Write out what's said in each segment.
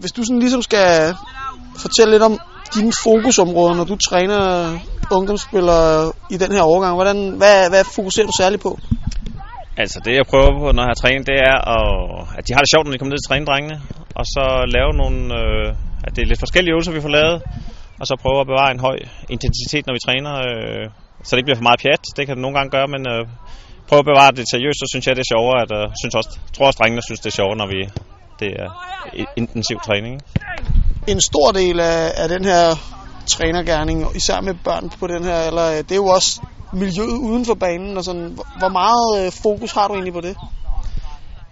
hvis du sådan ligesom skal fortælle lidt om dine fokusområder, når du træner ungdomsspillere i den her overgang, hvordan, hvad, hvad fokuserer du særligt på? Altså det jeg prøver på, når jeg har trænet, det er, at, at de har det sjovt, når de kommer ned til drengene. Og så lave nogle, øh, at det er lidt forskellige øvelser, vi får lavet. Og så prøve at bevare en høj intensitet, når vi træner. Øh, så det ikke bliver for meget pjat. Det kan det nogle gange gøre, men øh, prøve at bevare det seriøst, så synes jeg, det er sjovere. At, øh, synes også, tror også, drengene synes, det er sjovere, når vi, det er intensiv træning. En stor del af, af den her trænergærning, især med børn på den her eller det er jo også miljøet uden for banen. Og sådan. Hvor meget øh, fokus har du egentlig på det?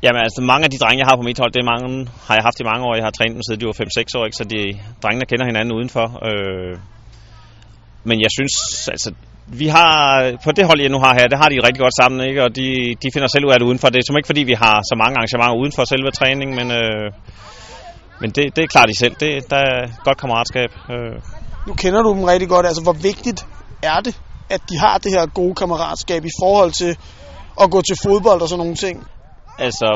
Jamen altså, mange af de drenge, jeg har på mit hold, det er mange, har jeg haft i mange år. Jeg har trænet dem siden de var 5-6 år, ikke? så de drengene kender hinanden udenfor. Øh, men jeg synes, altså, vi har, på det hold, jeg nu har her, det har de rigtig godt sammen, ikke? og de, de finder selv ud af det udenfor. Det er som ikke fordi, vi har så mange arrangementer uden for selve træningen, men, øh, men det, det er klart de selv. Det, der er godt kammeratskab. Øh. Nu kender du dem rigtig godt. Altså, hvor vigtigt er det, at de har det her gode kammeratskab i forhold til at gå til fodbold og sådan nogle ting? Altså,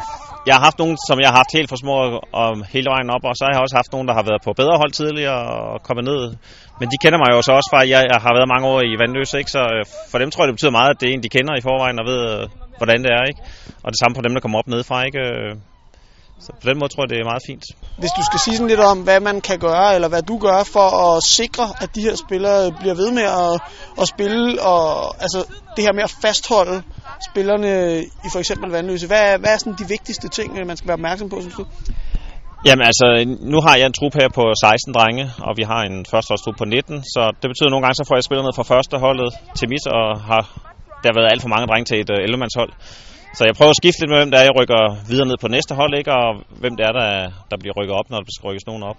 jeg har haft nogen, som jeg har haft helt for små og hele vejen op, og så har jeg også haft nogen, der har været på bedre hold tidligere og kommet ned. Men de kender mig jo så også fra, at jeg har været mange år i Vandløse, ikke? så øh, for dem tror jeg, det betyder meget, at det er en, de kender i forvejen og ved, øh, hvordan det er. Ikke? Og det samme for dem, der kommer op nedefra. Ikke? Øh, så på den måde tror jeg, det er meget fint. Hvis du skal sige sådan lidt om, hvad man kan gøre, eller hvad du gør for at sikre, at de her spillere bliver ved med at, at spille, og altså det her med at fastholde spillerne i for eksempel Vandløse. Hvad, hvad er sådan de vigtigste ting, øh, man skal være opmærksom på, synes du? Jamen altså, nu har jeg en trup her på 16 drenge, og vi har en førsteholdstrup på 19, så det betyder at nogle gange, så får jeg spillet ned fra førsteholdet til mit, og har der har været alt for mange drenge til et øh, uh, 11-mandshold. Så jeg prøver at skifte lidt med, hvem der er, jeg rykker videre ned på næste hold, ikke? og hvem det er, der, der bliver rykket op, når der skal rykkes nogen op.